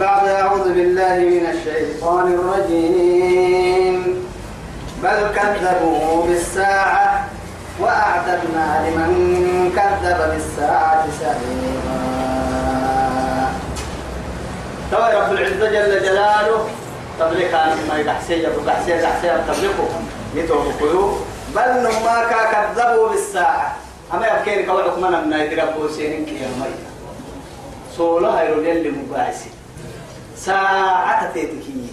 بعد أعوذ بالله من الشيطان الرجيم. بل كذبوا بالساعة وأعتدنا لمن كذب بالساعة سعيرا توا رب العزة جل جلاله. تبليك عن ما يدحسي يبقى دحسي دحسي تبليكه يتوقفوا بل نما كذبوا بالساعة. أما يبكي كوعك من من يدربوا سيرين كيامي سولا هيرو اللي مباعسي ساعة تيتكي.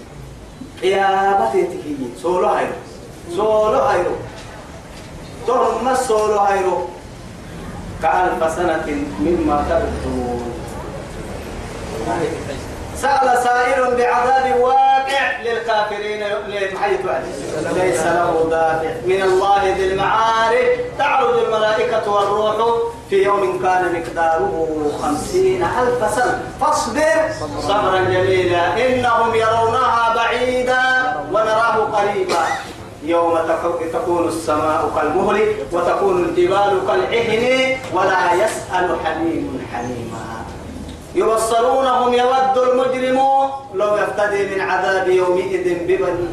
قيامة تيتكي. سولو هيرو سولو هيرو ثم سولو هيرو كألف سنة مما تبدون سأل سائل بعذاب واقع للكافرين حيث ليس له دافع. من الله ذي المعارف تعرج الملائكة والروح في يوم كان مقداره خمسين ألف سنة. فاصبر صبرا جميلا. إنهم يرونها بعيدا ونراه قريبا. يوم تكون السماء كالمهل وتكون الجبال كالعهن ولا يسأل حميم حميما. يبصرونهم يود المجرم لو يفتدي من عذاب يومئذ ببني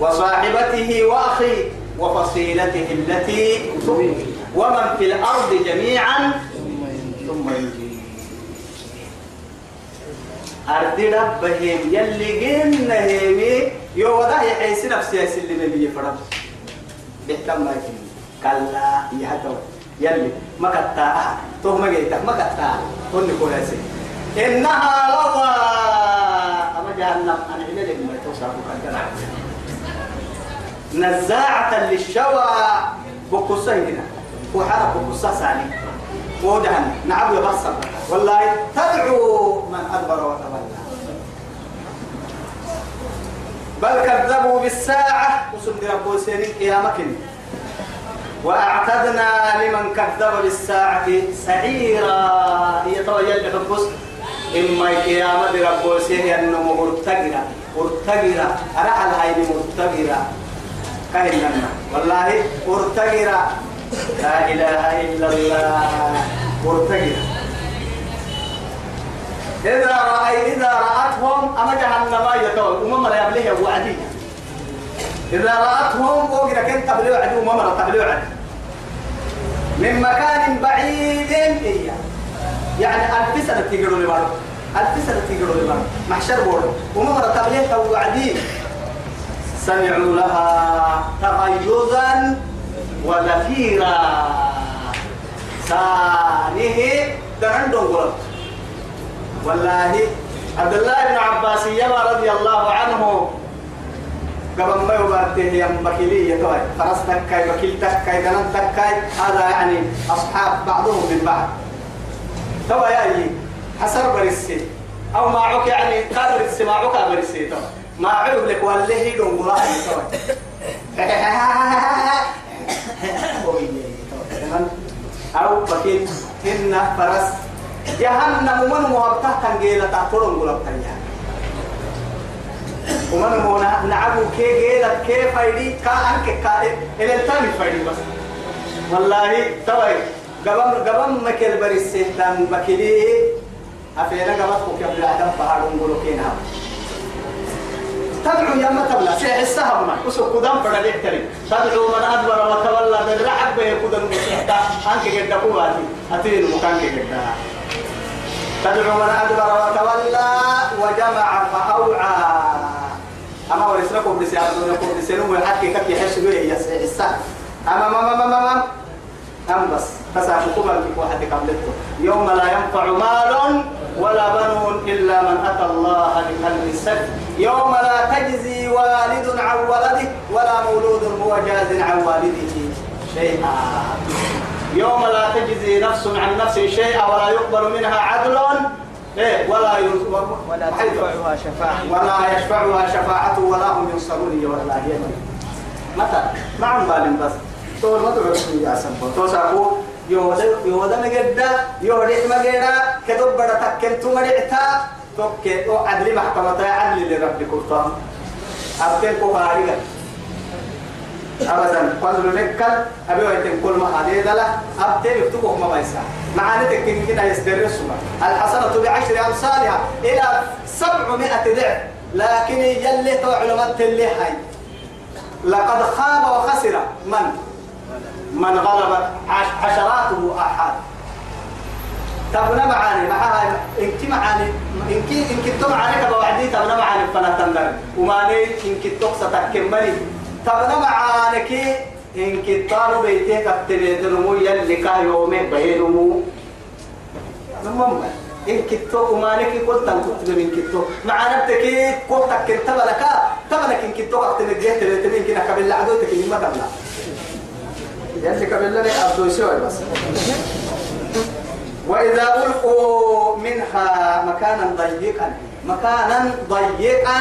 وصاحبته وأخيه وفصيلته التي ومن في الأرض جميعا ثم يجي. أرض ربهم يلي قلنا هيمي يو وضع يحيس نفسي يسلم بي فرم بيحتم ما يكون كلا يهتو يلي. ما كتا. تهمة جيتك ما كتا. هن كويسين إنها لظى. أما جهنم. أنا إلى لك ما توصل نزاعة للشوى. بقصة هنا. وحرق بقصة ثاني ودهن نعم يبصر والله تدعو من أدبر وتولى. بل كذبوا بالساعة. وسند ربو سيرين قيامك وأعتدنا لمن كذب بالساعة سعيرا. يتوجه لحبس إما القيامة رب سيه أنه مرتقرة. مرتقرة. أرحل هاي مرتقرة. كهننا والله مرتقرة. لا إله إلا الله. مرتقرة. إذا رأي إذا رأتهم أما جهنم يتول وما لا يبليه وعدي إذا رأتهم وقنا كنت تبليو عدو وما لا تبليو من مكان بعيد إياه. يعني ألف سنة لي بارو. ألف سنة لي بارو. محشر بورو. وما مرة تبليه توعدين سمعوا لها تغيظا ونفيرا. ثانية درندون قلت والله عبد الله بن عباس يما رضي الله عنه. قبل ما يبارته يم بكيلية توي. فرس تكاي دلن تكاي. هذا يعني أصحاب بعضهم من بعض. توا يا حسر برسي. أو ما عك يعني قادر السماع برسي توا ما عيب لك والله دون قلا أو بكين هن فرس. جهنم من مهبته كان جيلة تقولون قلا تريان ومن هو نعبو كي جيلة كي فايدي كا أنك كا إلى الثاني فايدي بس. والله توي قبل قبل ما كل بريس تام أفينا قبل كوك قبل عدم فهارون قولوا كينا تدعو يا ما تبلا سيح السهم ما وسو قدام فدا ليحتري تدعو من أدبر وتولى بالرعب بيقودن مسيحتا أنك قد قواتي أتين مكانك قد تدعو من أدبر وتولى وجمع فأوعى أما ورسلكم بسيارة يقول بسيرهم ويحكي كيف يحسوا يسيح السهم أما ما ما ما ما ما أم بس. فسأحكم لك واحد قبلكم يوم لا ينفع مال ولا بنون إلا من أتى الله بقلب سليم يوم لا تجزي والد عن ولده ولا مولود هو جاز عن والده شيئا. يوم لا تجزي نفس عن نفس شيئا ولا يقبل منها عدل. إيه ولا ولا تنفعها شفاعة. ولا يشفعها شفاعة ولا هم ينصرون ولا هي متى ما عم بس. تو ما تقول يا سبب تو سابو يودا يودا مجدا يودا مجدا كتب بڑا تكن تو مريتا توك أو عدل محكمة عدل لرب كرتان أبتل كفاري ابدا فضل نكل ابي ويتم كل ما هذه لا ابتي يكتبه ما بيسا معاني تكين كده يسترسوا الحسنة بعشر امثالها إلى 700 ضعف لكن يلي تو علماء اللي هاي لقد خاب وخسر من من غلب عش- عشراته أحد. تبنا معاني؟ معها انك معاني انك انك تو معاني كبوعدي تبنا معاني فلا تندر وما لي انك تقصى تكملي تبنا معاني كي؟ انك طالو بيتك اكتبيتنمو يلي كا يومي بينمو نمم انك تو وما لك قلت إن كنت. من كتو معانا بتكي قلت كنت لك تبلك انك تو اكتب جهت تبين كنا قبل عدوتك ما تبلا يسوي بس. وإذا ألقوا منها مكانا ضيقا مكانا ضيقا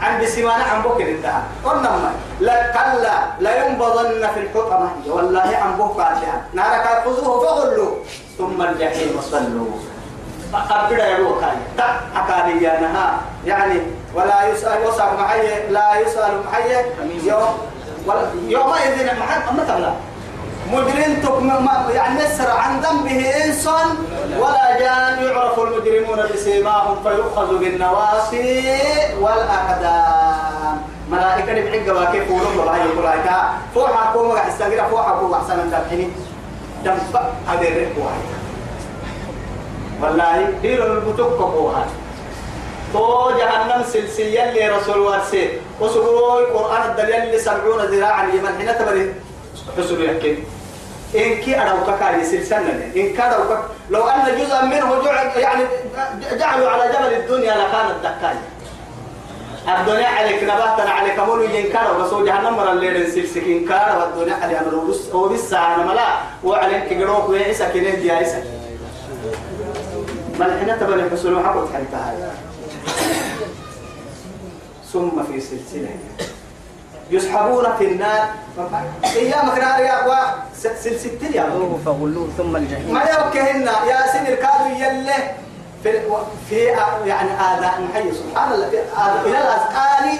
عن بسمانة عن بكر انتهى قلنا ما لا كلا لا ينبضن في الحطمة. والله عن بكر قاتلها نارك خذوه فغلوا. ثم الجحيم صلوا. أبدا يا روكاي تا يعني ولا يسأل يسأل معي لا يسأل معي يوم يومئذ محل أما تبلا مجرم يعني نسر عن ذنبه إنس ولا جان يعرف المجرمون بسيماهم فيؤخذ بالنواصي والأقدام. ملائكة بحق واكيف ولم الله يقول لك فوحا كوم استغير فوحا كوم أحسن من دفعني دم هذا الرق والله دير البتوك كوها تو جهنم سلسية اللي رسول وارسي وسقوي قرآن الدليل اللي سبعون ذراعا. يمن حين تبري. حسن يحكي. إن كي أروك كاري سلسلة إن كاروك لو أن جزءا منه جعل يعني جعلوا على جبل الدنيا لكانت دكاية الدنيا عليك نباتنا عليك مولو ينكر بس هو جهنم مرة الليل سلسك إنكار والدنيا علي أمر وبس هو بس أنا ملا. وعليك جروك ويعيسى كنين دي عيسى ما الحين تبني حسن حقوق حيتها ثم في سلسلة. يسحبون في النار. ايامك نار يا أخوة سلسلة يا. خذوه فغلوه ثم الجحيم. ما يوكهن يا سن الكادو يله في في يعني آذان محي سبحان الله. إلى الأذقان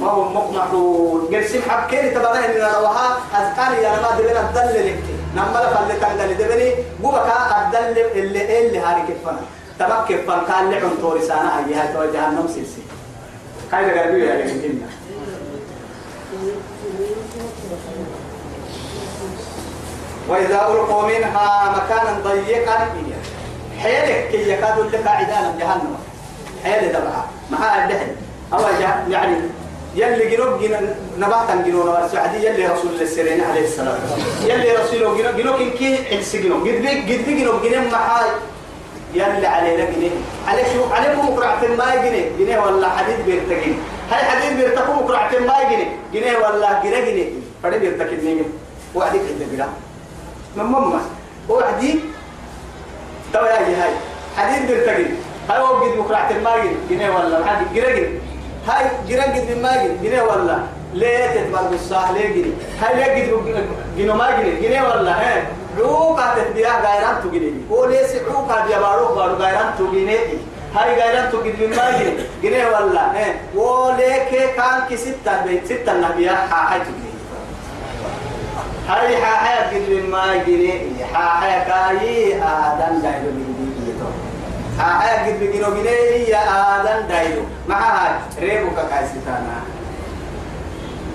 فهو مقنعون قرسم حبكيني تبغى إن روها أذقان يا ما دبنا الدل لك. نملا فل كان دل دبني. بوبكا الدل اللي اللي هاري كفنا تبقى كفن. قال توري سنة هي هاي جهنم سلسلة كايدا قالوا يا لكن وإذا ألقوا منها مكانا ضيقا حيلك كي يكاد لك عدانا جهنم. حيل دبعها ما الدهن أو يعني يلي جنوب جن نباتا جنوب السعدي يلي رسول السرين عليه السلام. يلي رسوله جنوب جنوب كي إنس جنوب. قد بي قد بي جنوب جنوب محاي يلي علينا جنيه عليك شوف عليكم مقرعة ما جنيه جنيه ولا حديد بيرتقين هاي حديد بيرتقوا مقرعة ما جنيه جنيه ولا جنيه جنيه فدي بيرتقين نيجي وعديك كده جنيه من ماما وعدي تو يا هاي. حديد بيرتقين هاي هو قد مقرعة ما جنيه ولا حد جنيه هاي قد ما جنيه ولا. ليه تتبر بالصح ليه جنيه هاي ليه قد جنيه ما جنيه ولا. ها؟ عوقا تتبيع غيران تجنيه وليس عوقا بيباروك بارو غيران تجنيه هاي غيران تجد من ما جنيه ولا. ها؟ وليك كان كي ستة بيت ستة نبيا هاي تجنيه هاي حاحة قد ما جنيه حاحة كاي آدم دايلو من ديتو حاحة قد بجنو جنيه يا آدم دايلو هاي ريبو كاي ستانا.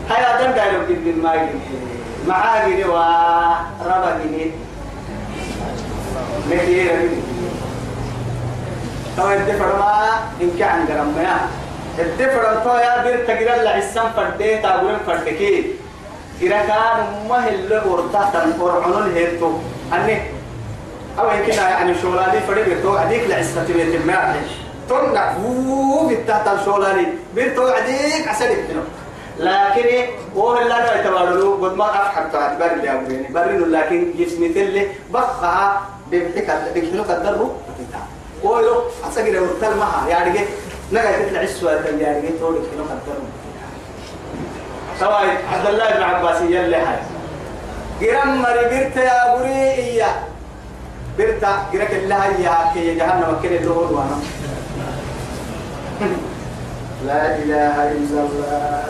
هاي آدم دايلو قد ما جنيه مع جنيه وربا جنيه مكيرة جنيه تو الدفر ما إن كان جرم ما الدفر تو يا بير تجرا العسام فردي تاقولن فردكي إذا كان ما هل ورطة ورعنون هيتو أني أو يمكن يعني شغلاني فرد بيرتو عديك لعسة بيت الماء تنع فو بالتحت الشغلاني بيرتو عديك عسلك تنو لكن هو اللي أنا يتوالدو قد ما أفحر تعت برد يا أبويني. برد لكن جسمي تلي بخها بيبحك بيكتلو قدرو ويلو أسجل ورتل معها يعني نقعد تطلع السؤال يعني تقول كيلو قدرو سواء عبد الله بن عباس يلي هاي جرام مري بيرت يا بري بيرتا جرك الله يا كي جهنم كل الدهور وأنا لا إله إلا الله.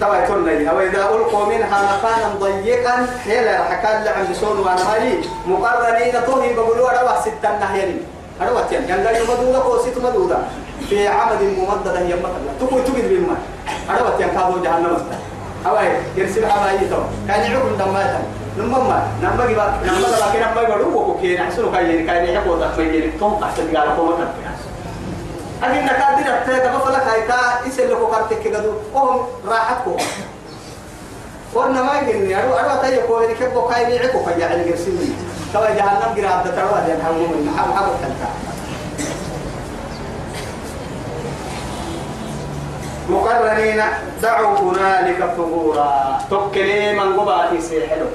توا يترنا وإذا ألقوا منها مكانا ضيقا حيلا حكى لعن بسون وأنا هاي. مقرنين توهي بقولوا أروح ستة نهيني. أروح تيان يعني قال مدودة كوسيت مدودة. في عمد ممددة هي مثلا تقول تقول بما. أروح تيان كابو جهنم أواي يرسل حبايي تو. كان يعقل دماتا نمما نمما جبا نمما جبا كنا نمما جبا روكو كينا حسنو كاين كاين يحبوا تخمين توم أحسن قال قومة أجل نكادر التاتا مفلك هايتا إسل لكو كارتك كدو وهم راحتكو ورنا ما يجني أرو أرو تاي كو هني كبو كاي بيعكو كاي على جرسيني توا جهنم جرا عبد تروا ده هم من حب مقرنين دعوا هنالك ثبورا توكلي من قباتي سيحلو.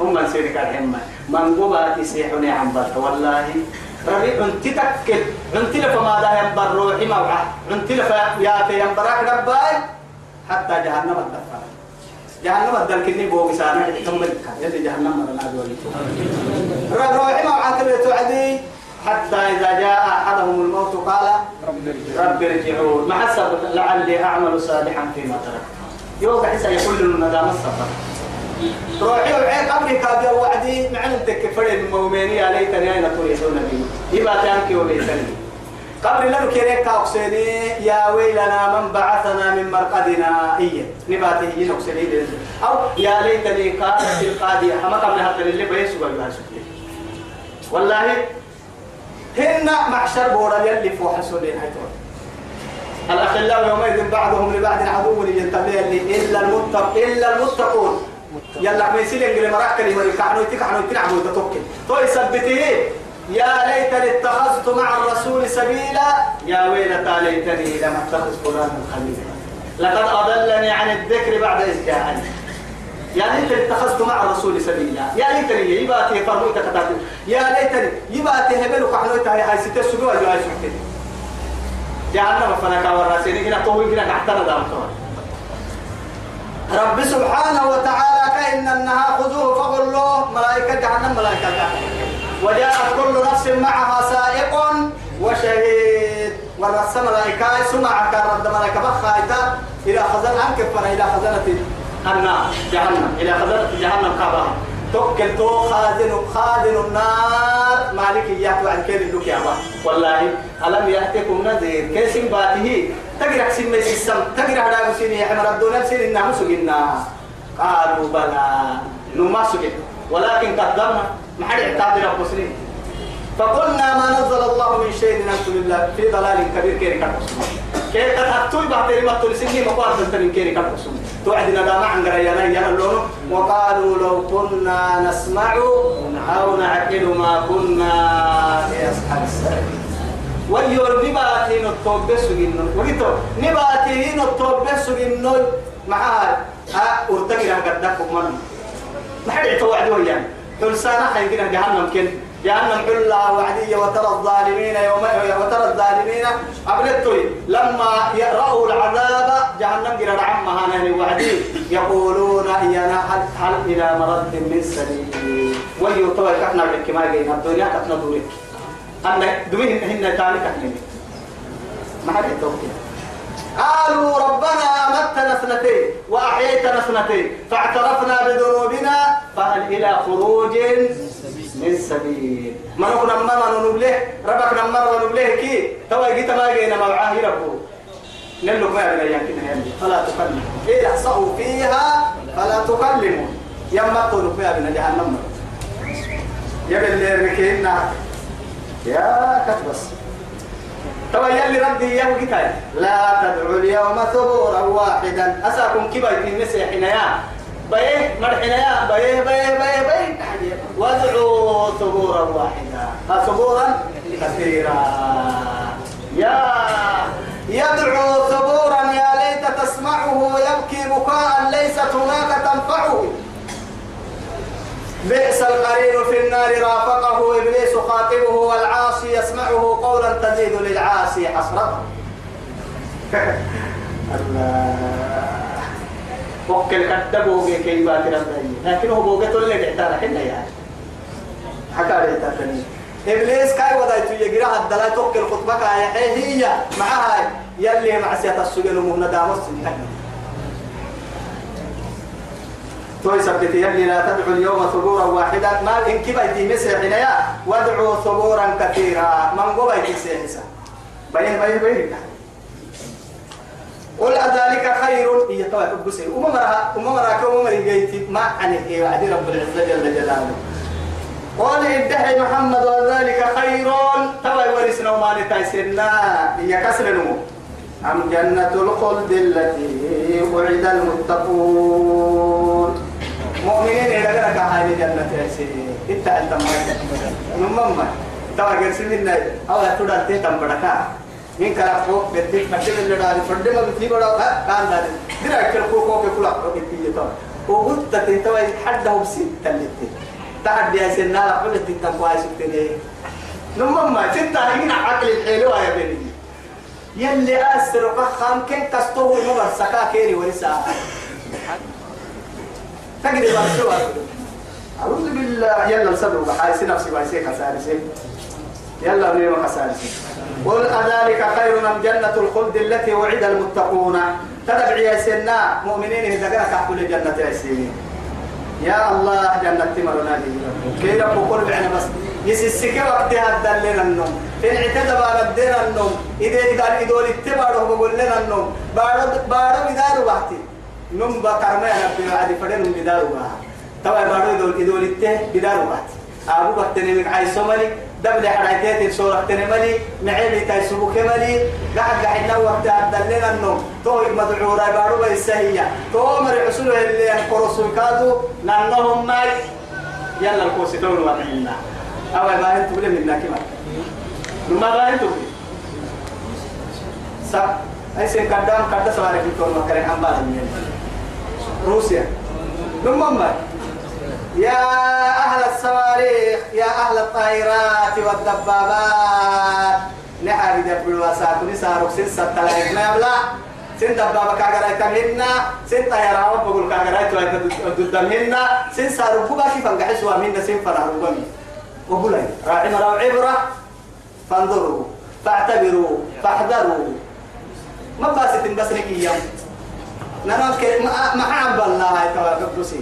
هم من سيرك الحمى من قباتي سيحني عن بلد والله ربي انت تكل. انت لفما ده ينبر روحي موعى انت لفا ياتي ينبراك رباي حتى جهنم الدفع جهنم الدل كني بوغ سانا ثم يلي جهنم مرنا دولي روحي موعى تبيتو عدي. حتى إذا جاء أحدهم الموت قال رب ارجعون. مع السبب لعلي أعمل صالحا فيما تركت يوقع حسا يقول لنا دام السفر روحي وعي قبلي كاد وعدي معنى تكفر المؤمنين يا ليتني أين تريدون بي يبقى تانكي وليتني. قبل لم كريك أقسني يا ويلنا من بعثنا من مرقدنا. إيه نباته ينقسني أو يا ليتني كانت القاضية أما قبل هذا اللي بيسوا والله هن محشر بورا يلي فوح سولين هيتون. الأخلاء يومئذ بعضهم لبعض عدو ينتبه إلا المتق إلا المتقون. يلا ما يصير انجل مراك كلمة كعنو يتكعنو يتنعبو يتتوكل. تو يثبته يا ليتني اتخذت مع الرسول سبيلا. يا ويلتى ليتني لم أتخذ فلانا خليلا. لقد أضلني عن الذكر بعد إذ جاءني. يا ليتني اتخذت مع الرسول سبيلا. يا ليتني يباتي فرمو تكتاب يا ليتني يباتي هبلو كحنو تهي هاي ستة سجوا جو هاي سكتي جهنم فنكا وراسيني. هنا طوي هنا تحتنا دام رب سبحانه وتعالى كأن النها خذوه فغلوه. ملائكة جهنم ملائكة وجاءت كل نفس معها سائق وشهيد. ورس ملائكة سمعك رد ملائكة بخايتا. إلى خزن عنك إلى خزنة النار جهنم. إلى خزنة جهنم كابها توكل تو خازن خازن النار. مالك إياك وعن كير لك يا والله ألم يأتكم نذير. كيس باته. تقرأ سن ميس السم. تقرأ سن يا حمر الدنيا سن إنها سجنا قالوا بلى. نما سجن ولكن قدمنا ما حد اعتاد رب مسلم فقلنا ما نزل الله من شيء ننتم بالله في ضلال كبير كيري كالقسم كيف تحتوي بعد ما تلسني مقارنة تنين كيري كالقسم توعدنا ما عن قريانا يهلون وقالوا لو كنا نسمع أو نعقل ما كنا في أصحاب السعير ويور نباتين التوبة سجنو وقتو نباتين التوبة سجنو معها ها أرتقي لها قدك من ما حد يتوعد ويان تلسانا خيرنا جهنم كن. جهنم حلا وعدية وترى الظالمين يوم وترى الظالمين أبلتوي لما يرأوا العذاب جهنم قرر عمها نهي وعدي يقولون يا هل هل إلى مرد من سبيل؟ ويطوي كحنا بك ما جينا الدنيا كحنا دورك أنا دوين هن تاني كحنا ما حد يتوقع. قالوا ربنا أمتنا اثنتين وأحييتنا اثنتين. فاعترفنا بذنوبنا فهل إلى خروج من سبيل ما نكون مرة نبله ربك مرة نبله كي توا جيت ما جينا معاه ربه نلو ما بلا يمكن فلا تكلم إيه يحصوا فيها فلا تكلموا يما تقولوا فيها بنا جهنم يبل اللي ركينا يا كتبس توا يلي ردي يا وقتاي لا تدعوا اليوم ثبورا واحدا أساكم كبا يتنسي حنايا بيه مرحنا يا بيه بيه بيه بيه وادعوا ثبورا واحدا. ثبورا؟ كثيرا. يا يدعو ثبورا يا ليت تسمعه يبكي بكاء ليست هناك تنفعه. بئس القرين في النار رافقه إبليس خاطبه والعاصي يسمعه قولا تزيد للعاصي حسرته. الله. وكل كتبوا كي بات ربي لكن هو بوجت اللي تعترى حنا يعني. حكى لي تاني إبليس كاي وضعت يجرى الدلا توكل خطبك هي؟ هي معها يلي مع سيات السجن ومهنا دامس توي سبت يلي لا تدعو اليوم ثبورا واحدا. ما إن كبيتي مسيحنا يا. وادعوا ثبورا كثيرا. من قبيتي سيحسا بين بين بين. قل أذلك خير؟ هي طبعا بسي وما مرها وما مرها كم مرة ما عنه إيه وعد رب العزة جل جلاله. قال ادعي محمد وذلك خير. طبعا ورثنا وما نتايسنا هي كسر أم جنة الخلد التي وعد المتقون. مؤمنين إذا كان هاي جنة ياسين إنت أنت ما نمما توا قرسين إن أو تودع تيتم بدكا من كلا فوق بتيك مكتب اللي داري فرد ما بتيجي بڑا كان داري درا كل فوق فوق كلا فوق بتيجي تو وقلت تتوا حد هو بسيط تلتي تحدي يا سنة لا قلت تتوا سكتني نمما ستة هنا عقل الحلوة يا بني يلي أسر قخام كن كستوه المبر سكا كيري ورسا تقدر برشوا أعوذ بالله يلا نصدق بحايس نفسي بايسي كسارسي يلا نيما كسارسي قل أذلك خير من جنة الخلد التي وعد المتقون. تدبع يا سنا مؤمنين كان كحول جنة يا سيني يا الله جنة تمرنا دي. كي رب قرب عنا بس. يسسك وقتها الدلنا النوم إن اعتدى على الدين النوم إذا إذا إدول اتبعوا بقول لنا النوم بارد بارد بدار وقتي. نم بكرنا أنا في عادي فدين بدار وقت توا بارد إدول إدول بدار وقت أبو بكتني من عايز سومالي دبل حركات سورة تنملي معيلي تايسبو كمالي قاعد قاعد وقت الدلنا النوم تو مدعو راي بارو بيسهية تو مر حصول اللي القرص كادو لأنهم ماي. يلا الكوسيتون وعنا أو ما أنتم بلي منا كمان. نما ما أنتم سب. أي سين قدام قدام سواري في كل مكان أم بعد روسيا. نما ما يا أهل أهل الطائرات والدبابات. نحر دبلوا ساكني سارك سن ستلايك ما يبلا سن دبابة كاغراي تمهنا سن طائرة بقول كاغراي تدمهنا سن سارك بقى كيف انقحس وامهنا سن فرح ربمي وقولي راعي مراو عبرة فانظروا فاعتبروا فاحذروا. ما باسة بس نكيام نرى ما عم بالله يتوقف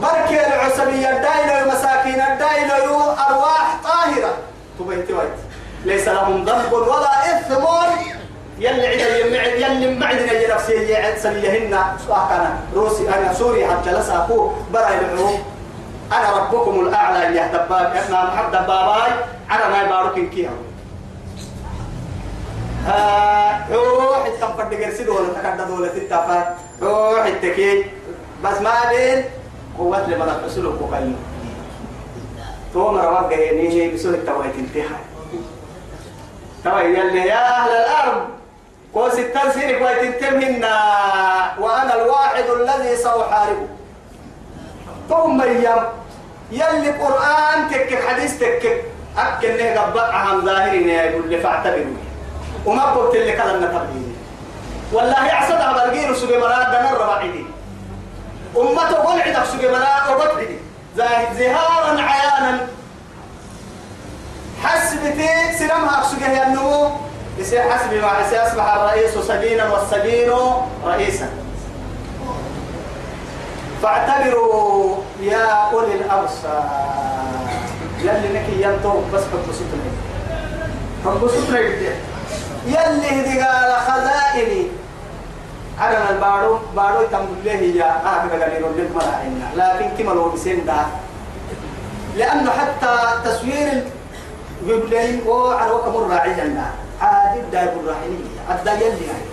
بركة العصبية الدائلة المساكين الدائلة أرواح طاهرة. تبيت ويت ليس لهم ذنب ولا إثم. يلي عدا يلي معدنا يا نفسي يا سليهن كان روسي أنا سوري حتى لسا أخوه برا العلوم أنا ربكم الأعلى يا دباب. يا محمد دباباي. أنا ما يبارك كيها روح التنفر دقرسي دولة تكاد دولة التفا روح التكي بس ما بين قوة لما تسلك وقيم تو مروا جايني بسوء التوهيد انتهى توي يلي يا أهل الأرض قوس التنسير كويت تنتمهن وأنا الواحد الذي سأحاربه ثم أيام يلي قرآن تك حديث تك أكل نه قبع عن ظاهرين يقول لي فاعتبروا. وما قلت اللي كلام نتبعيني والله على الجير سبي مراد دنا الرباعي أمته قل عدك سبي مراد وبطعي زهارا عيانا. حسبتي سلامها سجه النمو يصير حسبي مع أصبح الرئيس سجينا والسجين رئيسا. فاعتبروا يا أولي الأبصار. يلي نكي ينطو بس حب ستنا حب ستنا يلي هدي قال خزائني. أنا البارو بارو تنقل له يا قال يرد الملاعين لكن كما لو بسين ده لأنه حتى تصوير الجبلين وعلى وكم الراعي عادي دايب الراحلية أدى يلي يعني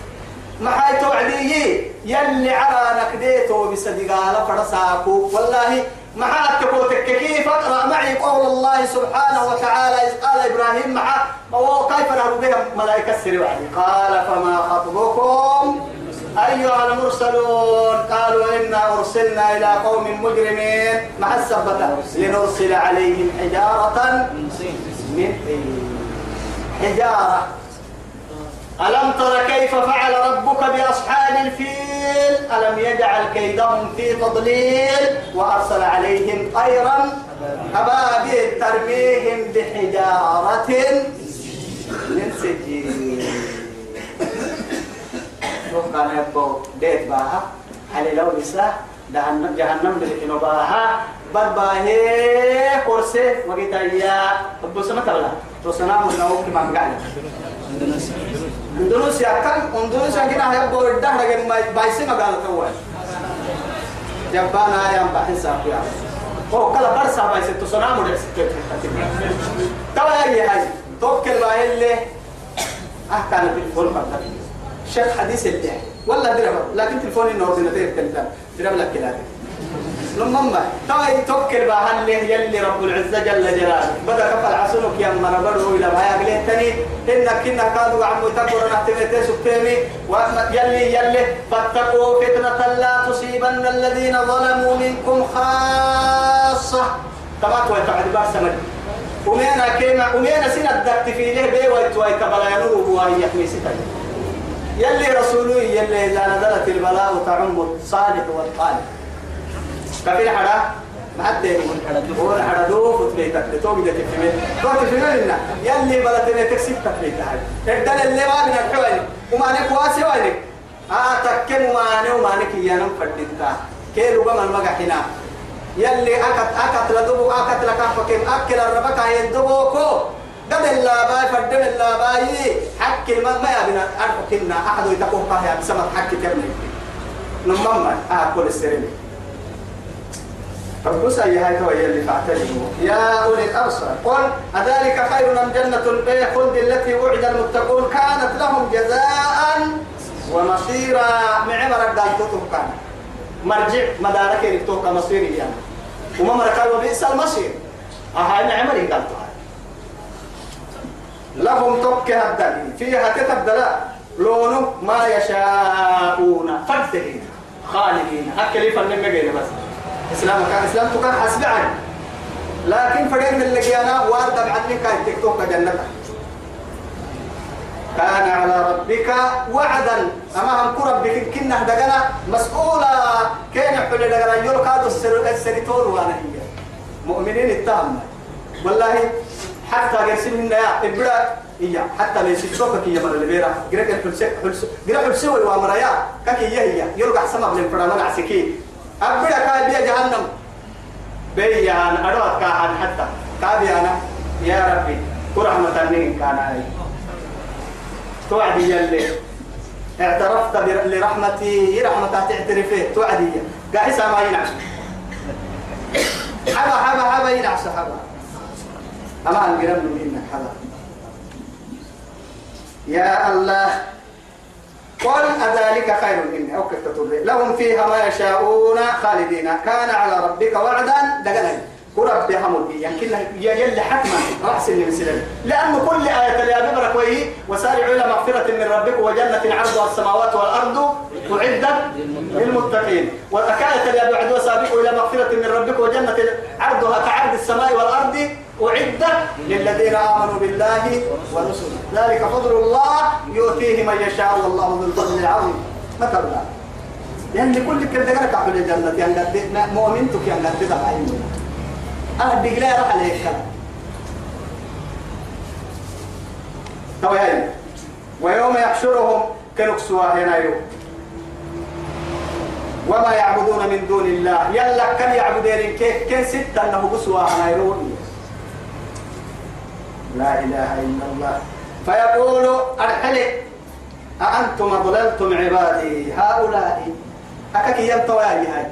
ما حي توعدي يلي على نكديته بصدقالة فرساكو. والله ما حاتكو كيف أقرأ معي قول الله سبحانه وتعالى. إذ قال إبراهيم مع وهو كيف نهر بها ملائكة السريع قال فما خطبكم أيها المرسلون قالوا إنا أرسلنا إلى قوم مجرمين مع السبتة. لنرسل عليهم حجارة من حجارة. ألم تر كيف فعل ربك بأصحاب الفيل؟ ألم يجعل كيدهم في تضليل وأرسل عليهم طيرا أبابيل ترميهم بحجارة من سجيل. شوف كان يبقى ديت باها. على لو لسه جهنم جهنم بالكنو باها. برباهي كورسي وقيتا يا أبو سما تبلا تو سنا من نوك ما قاعد. اندونيسيا كان اندونيسيا كنا هي بور ده لكن ما بايسي ما قال تو جبانا يا بحث يا هو كلا برسا بايسي تو سنا مدرس توا هي هاي توكل باهي اللي أه كان بالفول فقط. شيخ حديث اللي ولا درب لكن تلفوني إنه اورديناتير كنت درب لك كده لما تاي توكل بها اللي يلي رب العزة جل جلاله؟ بدأ كفل عسلك يا من بدو إلى ما يقلي تاني. انك كنا كادوا عم تكبر نحتمي سبتمي يلي يلي. فاتقوا فتنة لا تصيبن الذين ظلموا منكم خاصة. كنت تعد بار سمد ومينا كيما ومينا سنة دكت في له بي ويتوي كبلا ينور وهي يحمي ستاي. يلي رسوله يلي إذا نزلت البلاء تعم الصالح والقالح كفيل حدا ما حد هو حدا دو فت بيتك تو بيجي تفهمين تو تفهمين لنا. يلي بلا تبي تكسب تفهمين هاي الدل اللي ما بين الحوالي وما نك واسي وانك آه تكم وما نو ما نك يا نم فديتا كيلو بما المجحنا يلي أكت أكت لدبو أكت لكافكم أكل الربك يدبوكو قد الله باي فدم باي حق ما ما يبنا أرحكنا أحد يتقوه قاهي بسمت حق كمل. نمما أكل السرين. فبس أي هاي هو اللي فاعتبروا يا أولي الأبصار. قل أذلك خير من جنة البيع؟ خلد التي وعد المتقون. كانت لهم جزاء ومصيرا. معمر قال تطب كان. مرجع مدارك يكتوك مصيري يعني. وما مركا وبئس المصير. أهاي معمر قال لهم تك الدليل فيها تتبدل لونه ما يشاءون. فردهين خالدين. هكذا فنن مجينا بس. إسلام كان إسلام كان حسب عن لكن فريق من اللي جانا وارد بعدني كان تيك توك جنة كان على ربك وعدا. أما هم كرب كنا دغنا مسؤولا كان يحل دغنا يلو كادو السر السريتور وأنا هي. مؤمنين التام والله حتى قرسل منا يا ابدا هي حتى ليس توكك يا مر البيرا غير الحلس حلس غير حلس والامر يا كك هي هي يلقى سما بلن فرمان عسكي. أبدا كان جهنم. بيا أنا أروت كان حتى. كابي أنا يا ربي كرهمة النين كان علي. توعدي يلي اعترفت لرحمتي رحمة تعترفه؟ توعدي قاعد ما ينعش. حبا حبا حبا ينعش حبا. أما أنقرب منك حبا يا الله قل أذلك خير مني. أو كيف تطلع لهم فيها ما يشاءون خالدين. كان على ربك وعدا. دقنا ورب يحمل يمكن يلي حتما رأس المسلم لأن كل آية اللي أبرك وهي وسارعوا إلى مغفرة من ربكم وجنة عرضها السماوات والأرض أعدت للمتقين. والآية اللي أبعد وسابقوا إلى مغفرة من ربكم وجنة عرضها كعرض السماء والأرض أعدت للذين آمنوا بالله ورسله. ذلك فضل الله يؤتيه من يشاء والله ذو الفضل العظيم. مثلا لأن كل كده قالك أحد الجنة يعني مؤمنتك يعني قد تدعي أهدي لا راح عليك. توياي ويوم يحشرهم كنكسوا هنا يوم. وما يعبدون من دون الله. يلا كان يعبدين كيف كان ستة أنه قسوا هنا يرون لا إله إلا الله. فيقول أرحلي أأنتم ضللتم عبادي هؤلاء؟ أكاك ينتوى هاي؟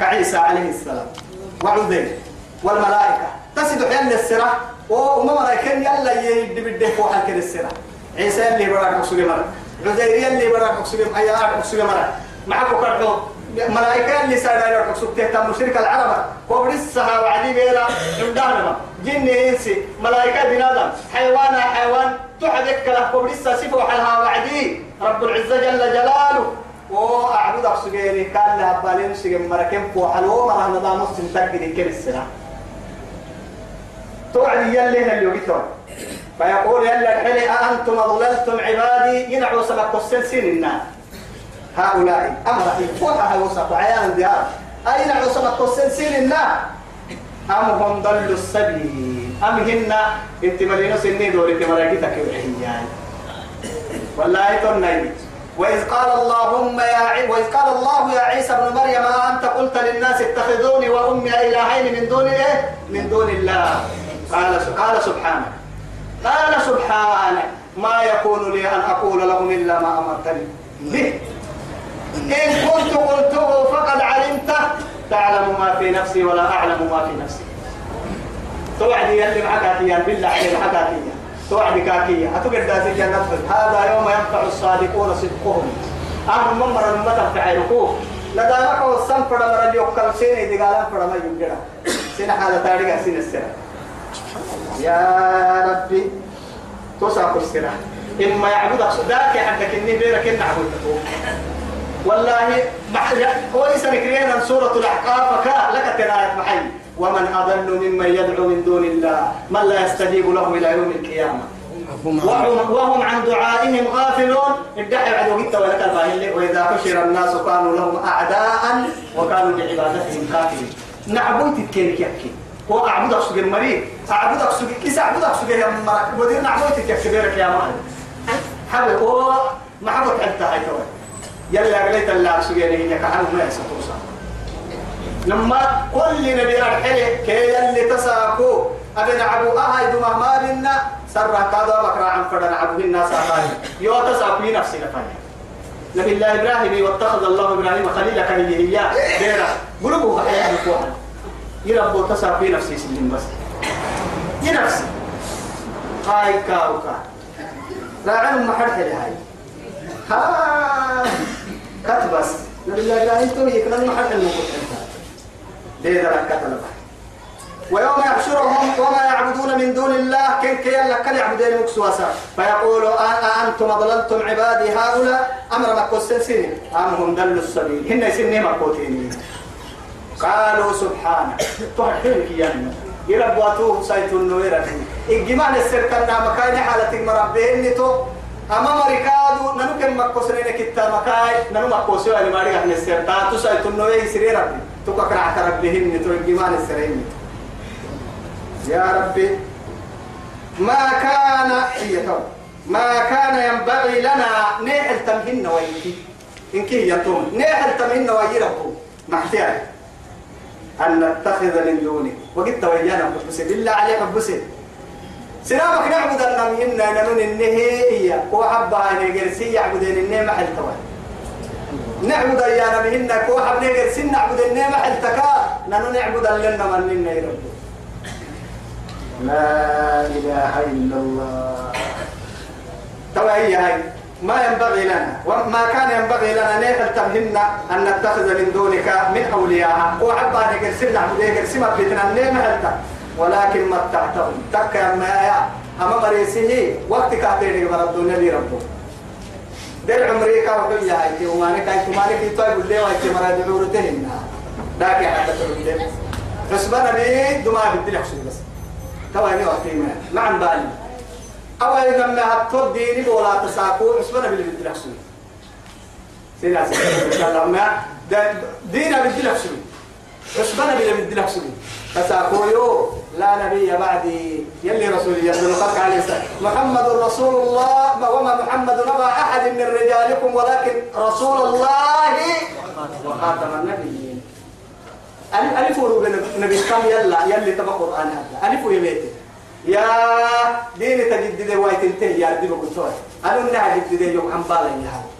كعيسى عليه السلام وعزير والملائكة. تسد حيال السرة وما ملائكة يلا يدي بده فوحل كده عيسى اللي براك أقصد مرة. عزير اللي براك أقصد أي أقصد مرة. معكو كرحو ملائكة اللي سايدا لك أقصد تهتم مشرك العرب. وبرسها وعدي بيلا عندنا جن إنسي ملائكة بنادم حيوان حيوان تحدك له وبرسها سفو حلها وعدي. رب العزة جل جلاله. وأعبد أقصد كان لها بالين سجن مركم فوحل ومرة نظام مسلم تقدي كل السنة. توعد يلي اللي يقتل فيقول يلا الحلي أأنتم أضللتم عبادي ينعوا سبق السلسين النار هؤلاء أمر يفوحها وسط عيان ديار. أين سبق السلسين النار أم هم ضلوا السبيل؟ أم هن؟ إنت ملينو سنين دوري انت مراجيتك وحيان والله تنين وإذ قال اللهم يا ع... وإذ قال الله يا عيسى ابن مريم أنت قلت للناس اتخذوني وأمي إلهين من دون إيه؟ من دون الله. قال قال سبحانه قال سبحانه ما يكون لي أن أقول لهم إلا ما أمرتني به. إن كنت قلته فقد علمته. تعلم ما في نفسي ولا أعلم ما في نفسي. توعدي يلي معكاكيا بالله عليك معكاكيا توعدي كاكيا أتوقع داسي جنة هذا يوم ينفع الصادقون صدقهم. أهم ممر المتن تعيركوه لدى مكة والسنفر مرة يوكل سيني دي قالان فرما ما يمكن سين حالة تاريخ سين السنة. يا ربي توسع السنة إما يعبدك ذاك عندك إني بيرك إن عبدك. والله كويس نكرينا سورة الأحقاف فكا لك تناية محي. ومن أضل ممن يدعو من دون الله من لا يستجيب له إلى يوم القيامة. وهم, وهم عن دعائهم غافلون. ادعي عدو قلت ولك الباهل وإذا حشر الناس كانوا لهم أعداء وكانوا لعبادتهم كافرين. نعبد تتكينك يحكي هو أعبدك سوق المريض أعبدك سوق كيس أعبدك سوق يا مرك ودير نعبدك يكسبيرك يا مهل حبل هو ما حبك أنت هاي توي. يلا قلت الله سوق يعني كحل ما يسوق لما كل نبي أرحله كي اللي تساكو. أبن عبو أهاي دو مهمالنا سرع كذا بكرا عن فدن عبو الناس أهاي يو تساكو نفسي لفايا نبي الله إبراهيم واتخذ الله إبراهيم خليلا كان يهيا ديرا قلوبه بحياة بكوها يربو تساكو نفسي سلم بس. ينفسي هاي كاوكا. راعن محرحة هاي. ها كتبس نبي الله إبراهيم تو يكلم محرحة المقصد ليه ذلك كتلبه ويوم يحشرهم وما يعبدون من دون الله كن كي لك كل يعبدون مكسوسا فيقول أنتم أضللتم عبادي هؤلاء؟ أمر مكوسن سنين أم هم دلوا السبيل؟ هن سنين مكوتين قالوا سبحانه تحرك يا يربواتوه سيت النويرة إجمال السركنا مكان حالة مربين تو أما مريكادو ننو كم مكوسرين كتا مكاي ننو مكوسيو اللي ماري أهل السرتا تسايت النويرة سرير ربي تكرع كربهن تو إجمال السرين يا ربي ما كان هي تو ما كان ينبغي لنا نحل تمهن ويكي إن كي يتوم نحل تمهن ويربو محتاج أن نتخذ من دونه وقلت ويانا حبسي بالله عليك حبسي سلامك نعبد أن مهنا ننون النهي هو حبها نجرسي يعبدين النهي محل توان. نعبد أيانا مهنا كو حب نجرسي نعبد النهي محل تكا. ننون نعبد لنا من لنا يربو لا إله إلا الله. توا هي هاي. ما ينبغي لنا وما كان ينبغي لنا نحن تمهنا أن نتخذ من دونك من أولياء. وحبا نقل سنة عبديك سمة بيتنا نيم هلتا ولكن متعتهم تكا ما يا أما مريسه وقت كاتيري من الدنيا دي ربه دل عمريكا وحيا هاي ومانك هاي كمانك يطيب اللي وهاي كمرا دعورتهن داكي حتى تقول حسبنا بيه دماء بالدل حسن بس توا هني وقتي ما عن بالي أول لما هتفض ديني ولا تساقو حسبنا لحسن سيدا سيدا إن شاء الله ما دينا بدي لحسن حسبنا باللي بدي لحسن تساقو يو لا نبي بعدي. يلي رسول خلق عليه السلام محمد رسول الله وما محمد نبى أحد من رجالكم ولكن رسول الله وخاتم النبيين. ألف نبي كم؟ يلا يلي تبع قرآن هذا. ألف ويبيته يا دين تجدد وايت انتهي يا دي بقول توي أنا نها جدد يوم عم بالا يا هذا.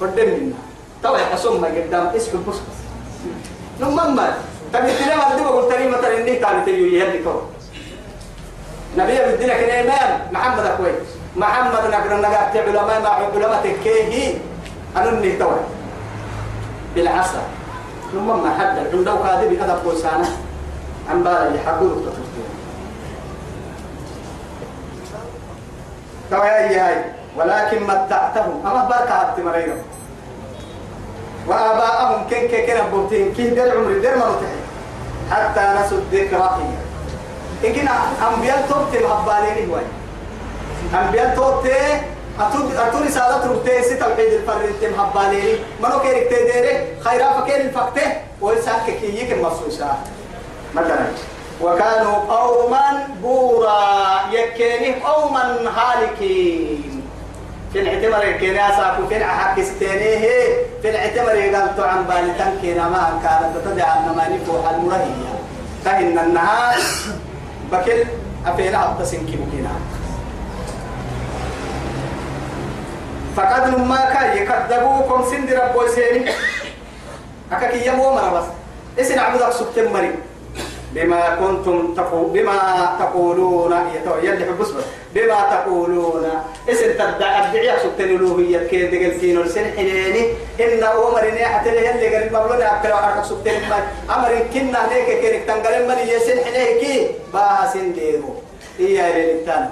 فدم منا طبعا ما قدام اسم بس بس. نمم ما تجدد ما دي بقول تري مثلا إني كان تيجي يهدي تو نبي بدنا كنا إمام محمد أكوي محمد نقدر نقعد علماء مع علماء تكيه أنا نهي توي بالعصا ثم ما حد عندو هذا بوسانة عن بالا يحقول تفكير تويا هاي ولكن متعتهم أما بركة عبد مريم وآباءهم كن كن كن بوتين كي در عمر در مرتين حتى نسوا الذكر إن كنا أنبياء توبت الهبالين هواي أنبياء توبت أتود أتود رسالة ربتي ست توحيد الفرد تم هبالين منو كيرك تديره خيرا فكير الفقته ويساك كي يك المصوصة مثلا وكانوا قوما بورا يكيني قوما هالكين. في الاعتبار كنا ساكو في حكستينيه في الاعتبار قال تو عن بالتن كنا ما كانت تدعى أنما نفوح المرهية فإن النهار بكل أفينا أبتسنكي بكنا فقد ما كان يكذبوكم سند ربو سيني أكاكي يمو مرة إسن عبدك سبتم بما كنتم تقول بما تقولون يلي حبس بما تقولون. اسن تدعي الدعية سبتن الألوهية كي دقل كينو السن حنيني. إن أمر إني حتى لي اللي قال مبلغ أكل وحرك سبتن أمر كنا هيك كينك تنقل من يسن حنيه كي. باها سن ديرو إيا إلي التاني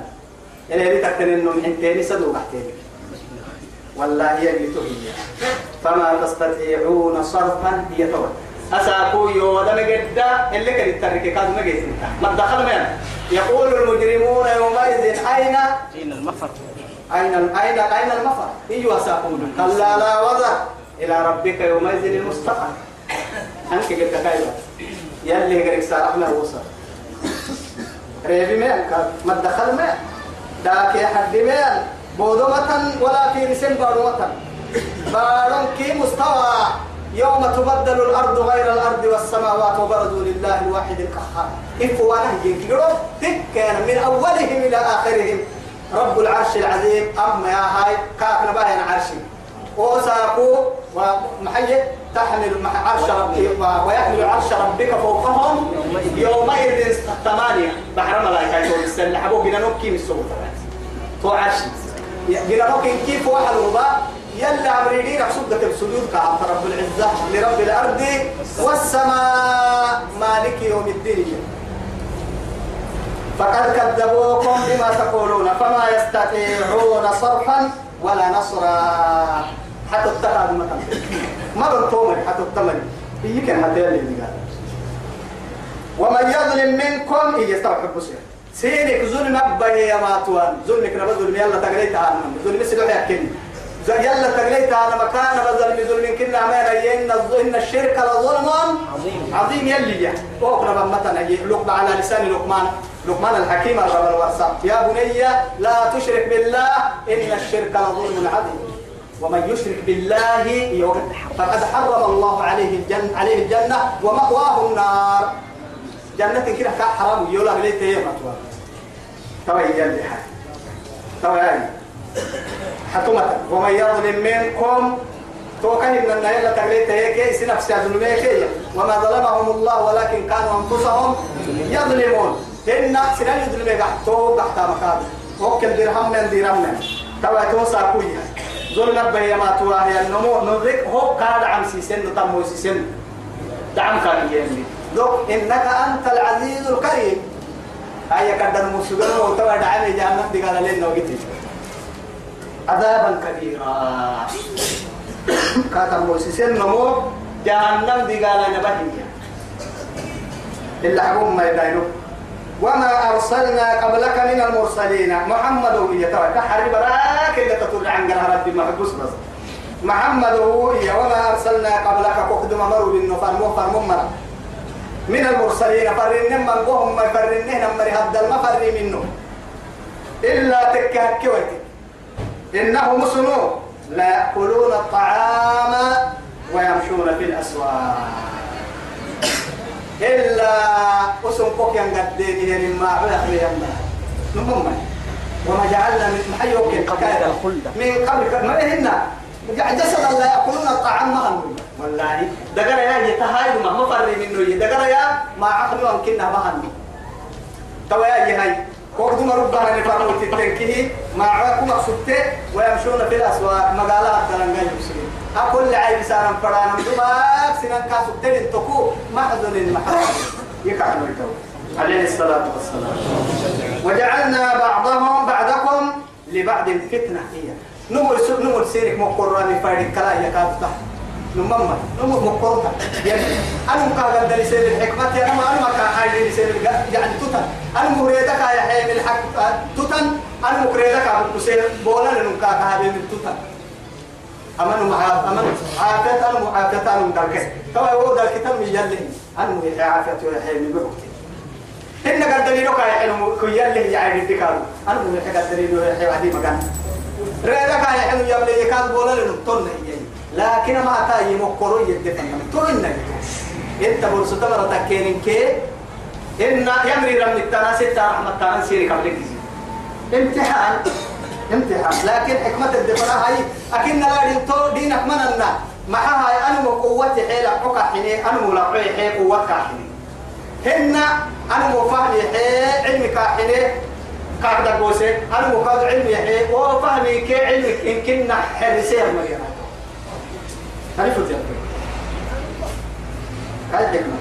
إلي تكتن إنه من حنتيني صدوق أحتيني. والله هي اللي تهي فما تستطيعون صرفا هي توي أساكو يودا مجدا اللي كان يترك كاد مجد ما دخل من يقول المجرمون يومئذ أين؟ أين المفر؟ أين أين أين المفر؟ إيوا ساقون كلا لا وزر إلى ربك يومئذ المستقر. أنك قلت كايوا يلي قريك سارحنا وصل ريبي مين ما دخل مين داك يا حد مين بودمة ولا في رسم بارمة بارم كي مستوى. يوم تبدل الأرض غير الأرض والسماوات وبرزوا لله الواحد القهار. إفوا نهجين كان من أولهم إلى آخرهم. رب العرش العظيم. أما يا هاي كافنا باين عرشي. وساقوا ومحيي تحمل عرش ربك ويحمل عرش ربك فوقهم يومئذ ثمانية. بحر ملائكة يقول السنة حبوا بنا نبكي من السوق تو عرش. بنا نبكي كيف واحد وبا يلا عمريدين صدة السجود كعب رب العزة لرب الأرض والسماء مالك يوم الدين. فقد كذبوكم بما تقولون فما يستطيعون صرفا ولا نصرا. حتى اتخذ مكان. ما بنتومر حتى التمر هي كان هذا اللي قال؟ ومن يظلم منكم هي يستوحب بصير سينك ظلم أبا يا ماتوان ظلمك نبى ظلم يلا تقريت عنهم ظلم سلوح يحكي يلا تقليت أنا مكان بظلم ظلم كنا ما إن إن الشرك لظلم عظيم. عظيم. يلي يا. أقرب مثلا لقب على لسان لقمان. لقمان الحكيم الرب الورثة. يا بني لا تشرك بالله إن الشرك لظلم عظيم. ومن يشرك بالله يوم فقد حرم الله عليه الجنة عليه الجنة ومأواه النار. جنة كده حرام يولا ليت هي مطوى توا يجلي حاجة توا حكومة ومن يظلم منكم توكل إن النهاية تقليت هيك سنفس يظلميك وما ظلمهم الله ولكن كانوا أنفسهم يظلمون. إن سنان يظلميك تو تحت مكان. وكل درهم من درهم من. توا توسع كويها ظلم بهي ما تواه النمو. نذك هو قاد عن سيسن تمو سيسن. دعم كان يمي دوك إنك أنت العزيز الكريم. هيا كدر مسجون وتوا دعم جهنم دي قال لنا وقتي عذابا كبيرا. كاتم موسسين نمو جهنم دي قال أنا بهي إلا حكم ما يداينو وما أرسلنا قبلك من المرسلين. محمد هو يتوى كحري براك اللي تطلع عن ربي محبوس بس. محمد هو وما أرسلنا قبلك قد مروا بالنفر مو فرمو مرة من المرسلين. فرنهم من قهم ما فرنهم مري هد المفر منه. إلا تكهك كويتي إنهم سنو لا يأكلون الطعام ويمشون في الأسواق. إلا أسم قوك ينقدين مما عبد يما نمم وما جعلنا من محيوك من قبل ما هنا جسد الله يأكلون الطعام ما والله. دقر يا يتهاي ما مفر منه. دقر يا ما عقلوا أمكننا ما هم. توا يا هاي. وقدم ربنا نفرموا تتنكيه مع عاكم أقصدت ويمشون في الأسواق. مقالات تلنقى يمسلين أقول لعيب سارا فرانا دماغ سنان كاسو تلين تكو محزن محزن يكعب الكو عليه الصلاة والسلام. وجعلنا بعضهم بعضكم لبعض فتنة. هي نمر سب نمر سيرك مقران فارق كلا يكاد تحت. نمما نمر مقرطة يعني أنا مكاغل دلي سير الحكمة يا أنا أنا مكا حاجة سير يعني تتن أنا مريدك يا حي من الحق تتن أنا مكريدك أبو سير بولا لنمكا هذه من تتن أمن معاف أمن عافية أنا معافية أنا مدركه توا هو ذا الكتاب من يلي. أنا عافية يا حي من بوكتي إن قد دليلك يا حي كي يلي يا أنا مي قد دليلك يا حي وعدي مكان رأيك هاي حلو يبلي يكاد بولا لنطلنا لكن ما تاي مقرو يدفن. ترنا إنت برسو تمر تكين كي إن يمري رم التناس رحمة تناس سيري قبلك امتحان. امتحان. لكن حكمة الدفن هاي أكن لا دين دينك مننا معها هاي أنا قوتي حيل حكا حيني أنا ملاقي حيل قوتك حيني. هن أنا مفهمي حيل علمك حيني. قاعدة قوسي أنا مقاد علمي حيل. وفهمي كي علمك إن كنا حرسيه مريم عرفت يا أخي هاي حكمة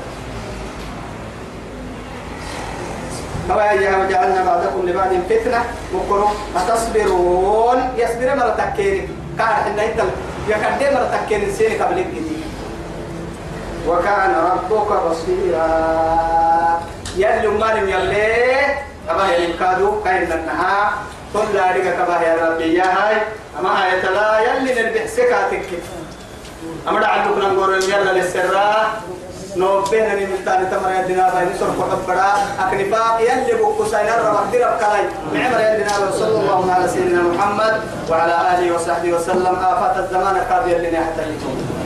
فواجه وجعلنا بعضكم لبعض فتنة وقروا أتصبرون؟ يصبر مرة تكيري كان إن أنت يكدي مرة تكيري سيني قبل الجديد وكان ربك بصيرا. يلي مالم يلي أبا يلي كادو كاين النها كل ذلك يا ربي يا هاي. أما هاي تلا يلي نربح سكاتك أما دعتك نقول يلا للسراء نو بين ني ملتان تمر يدنا بأي نسر فقط بڑا اكني با يلي بو كساينا رب دير كلاي. نعمر يدنا صلى الله على سيدنا محمد وعلى آله وصحبه وسلم. آفات الزمان قابل لنا حتى اليوم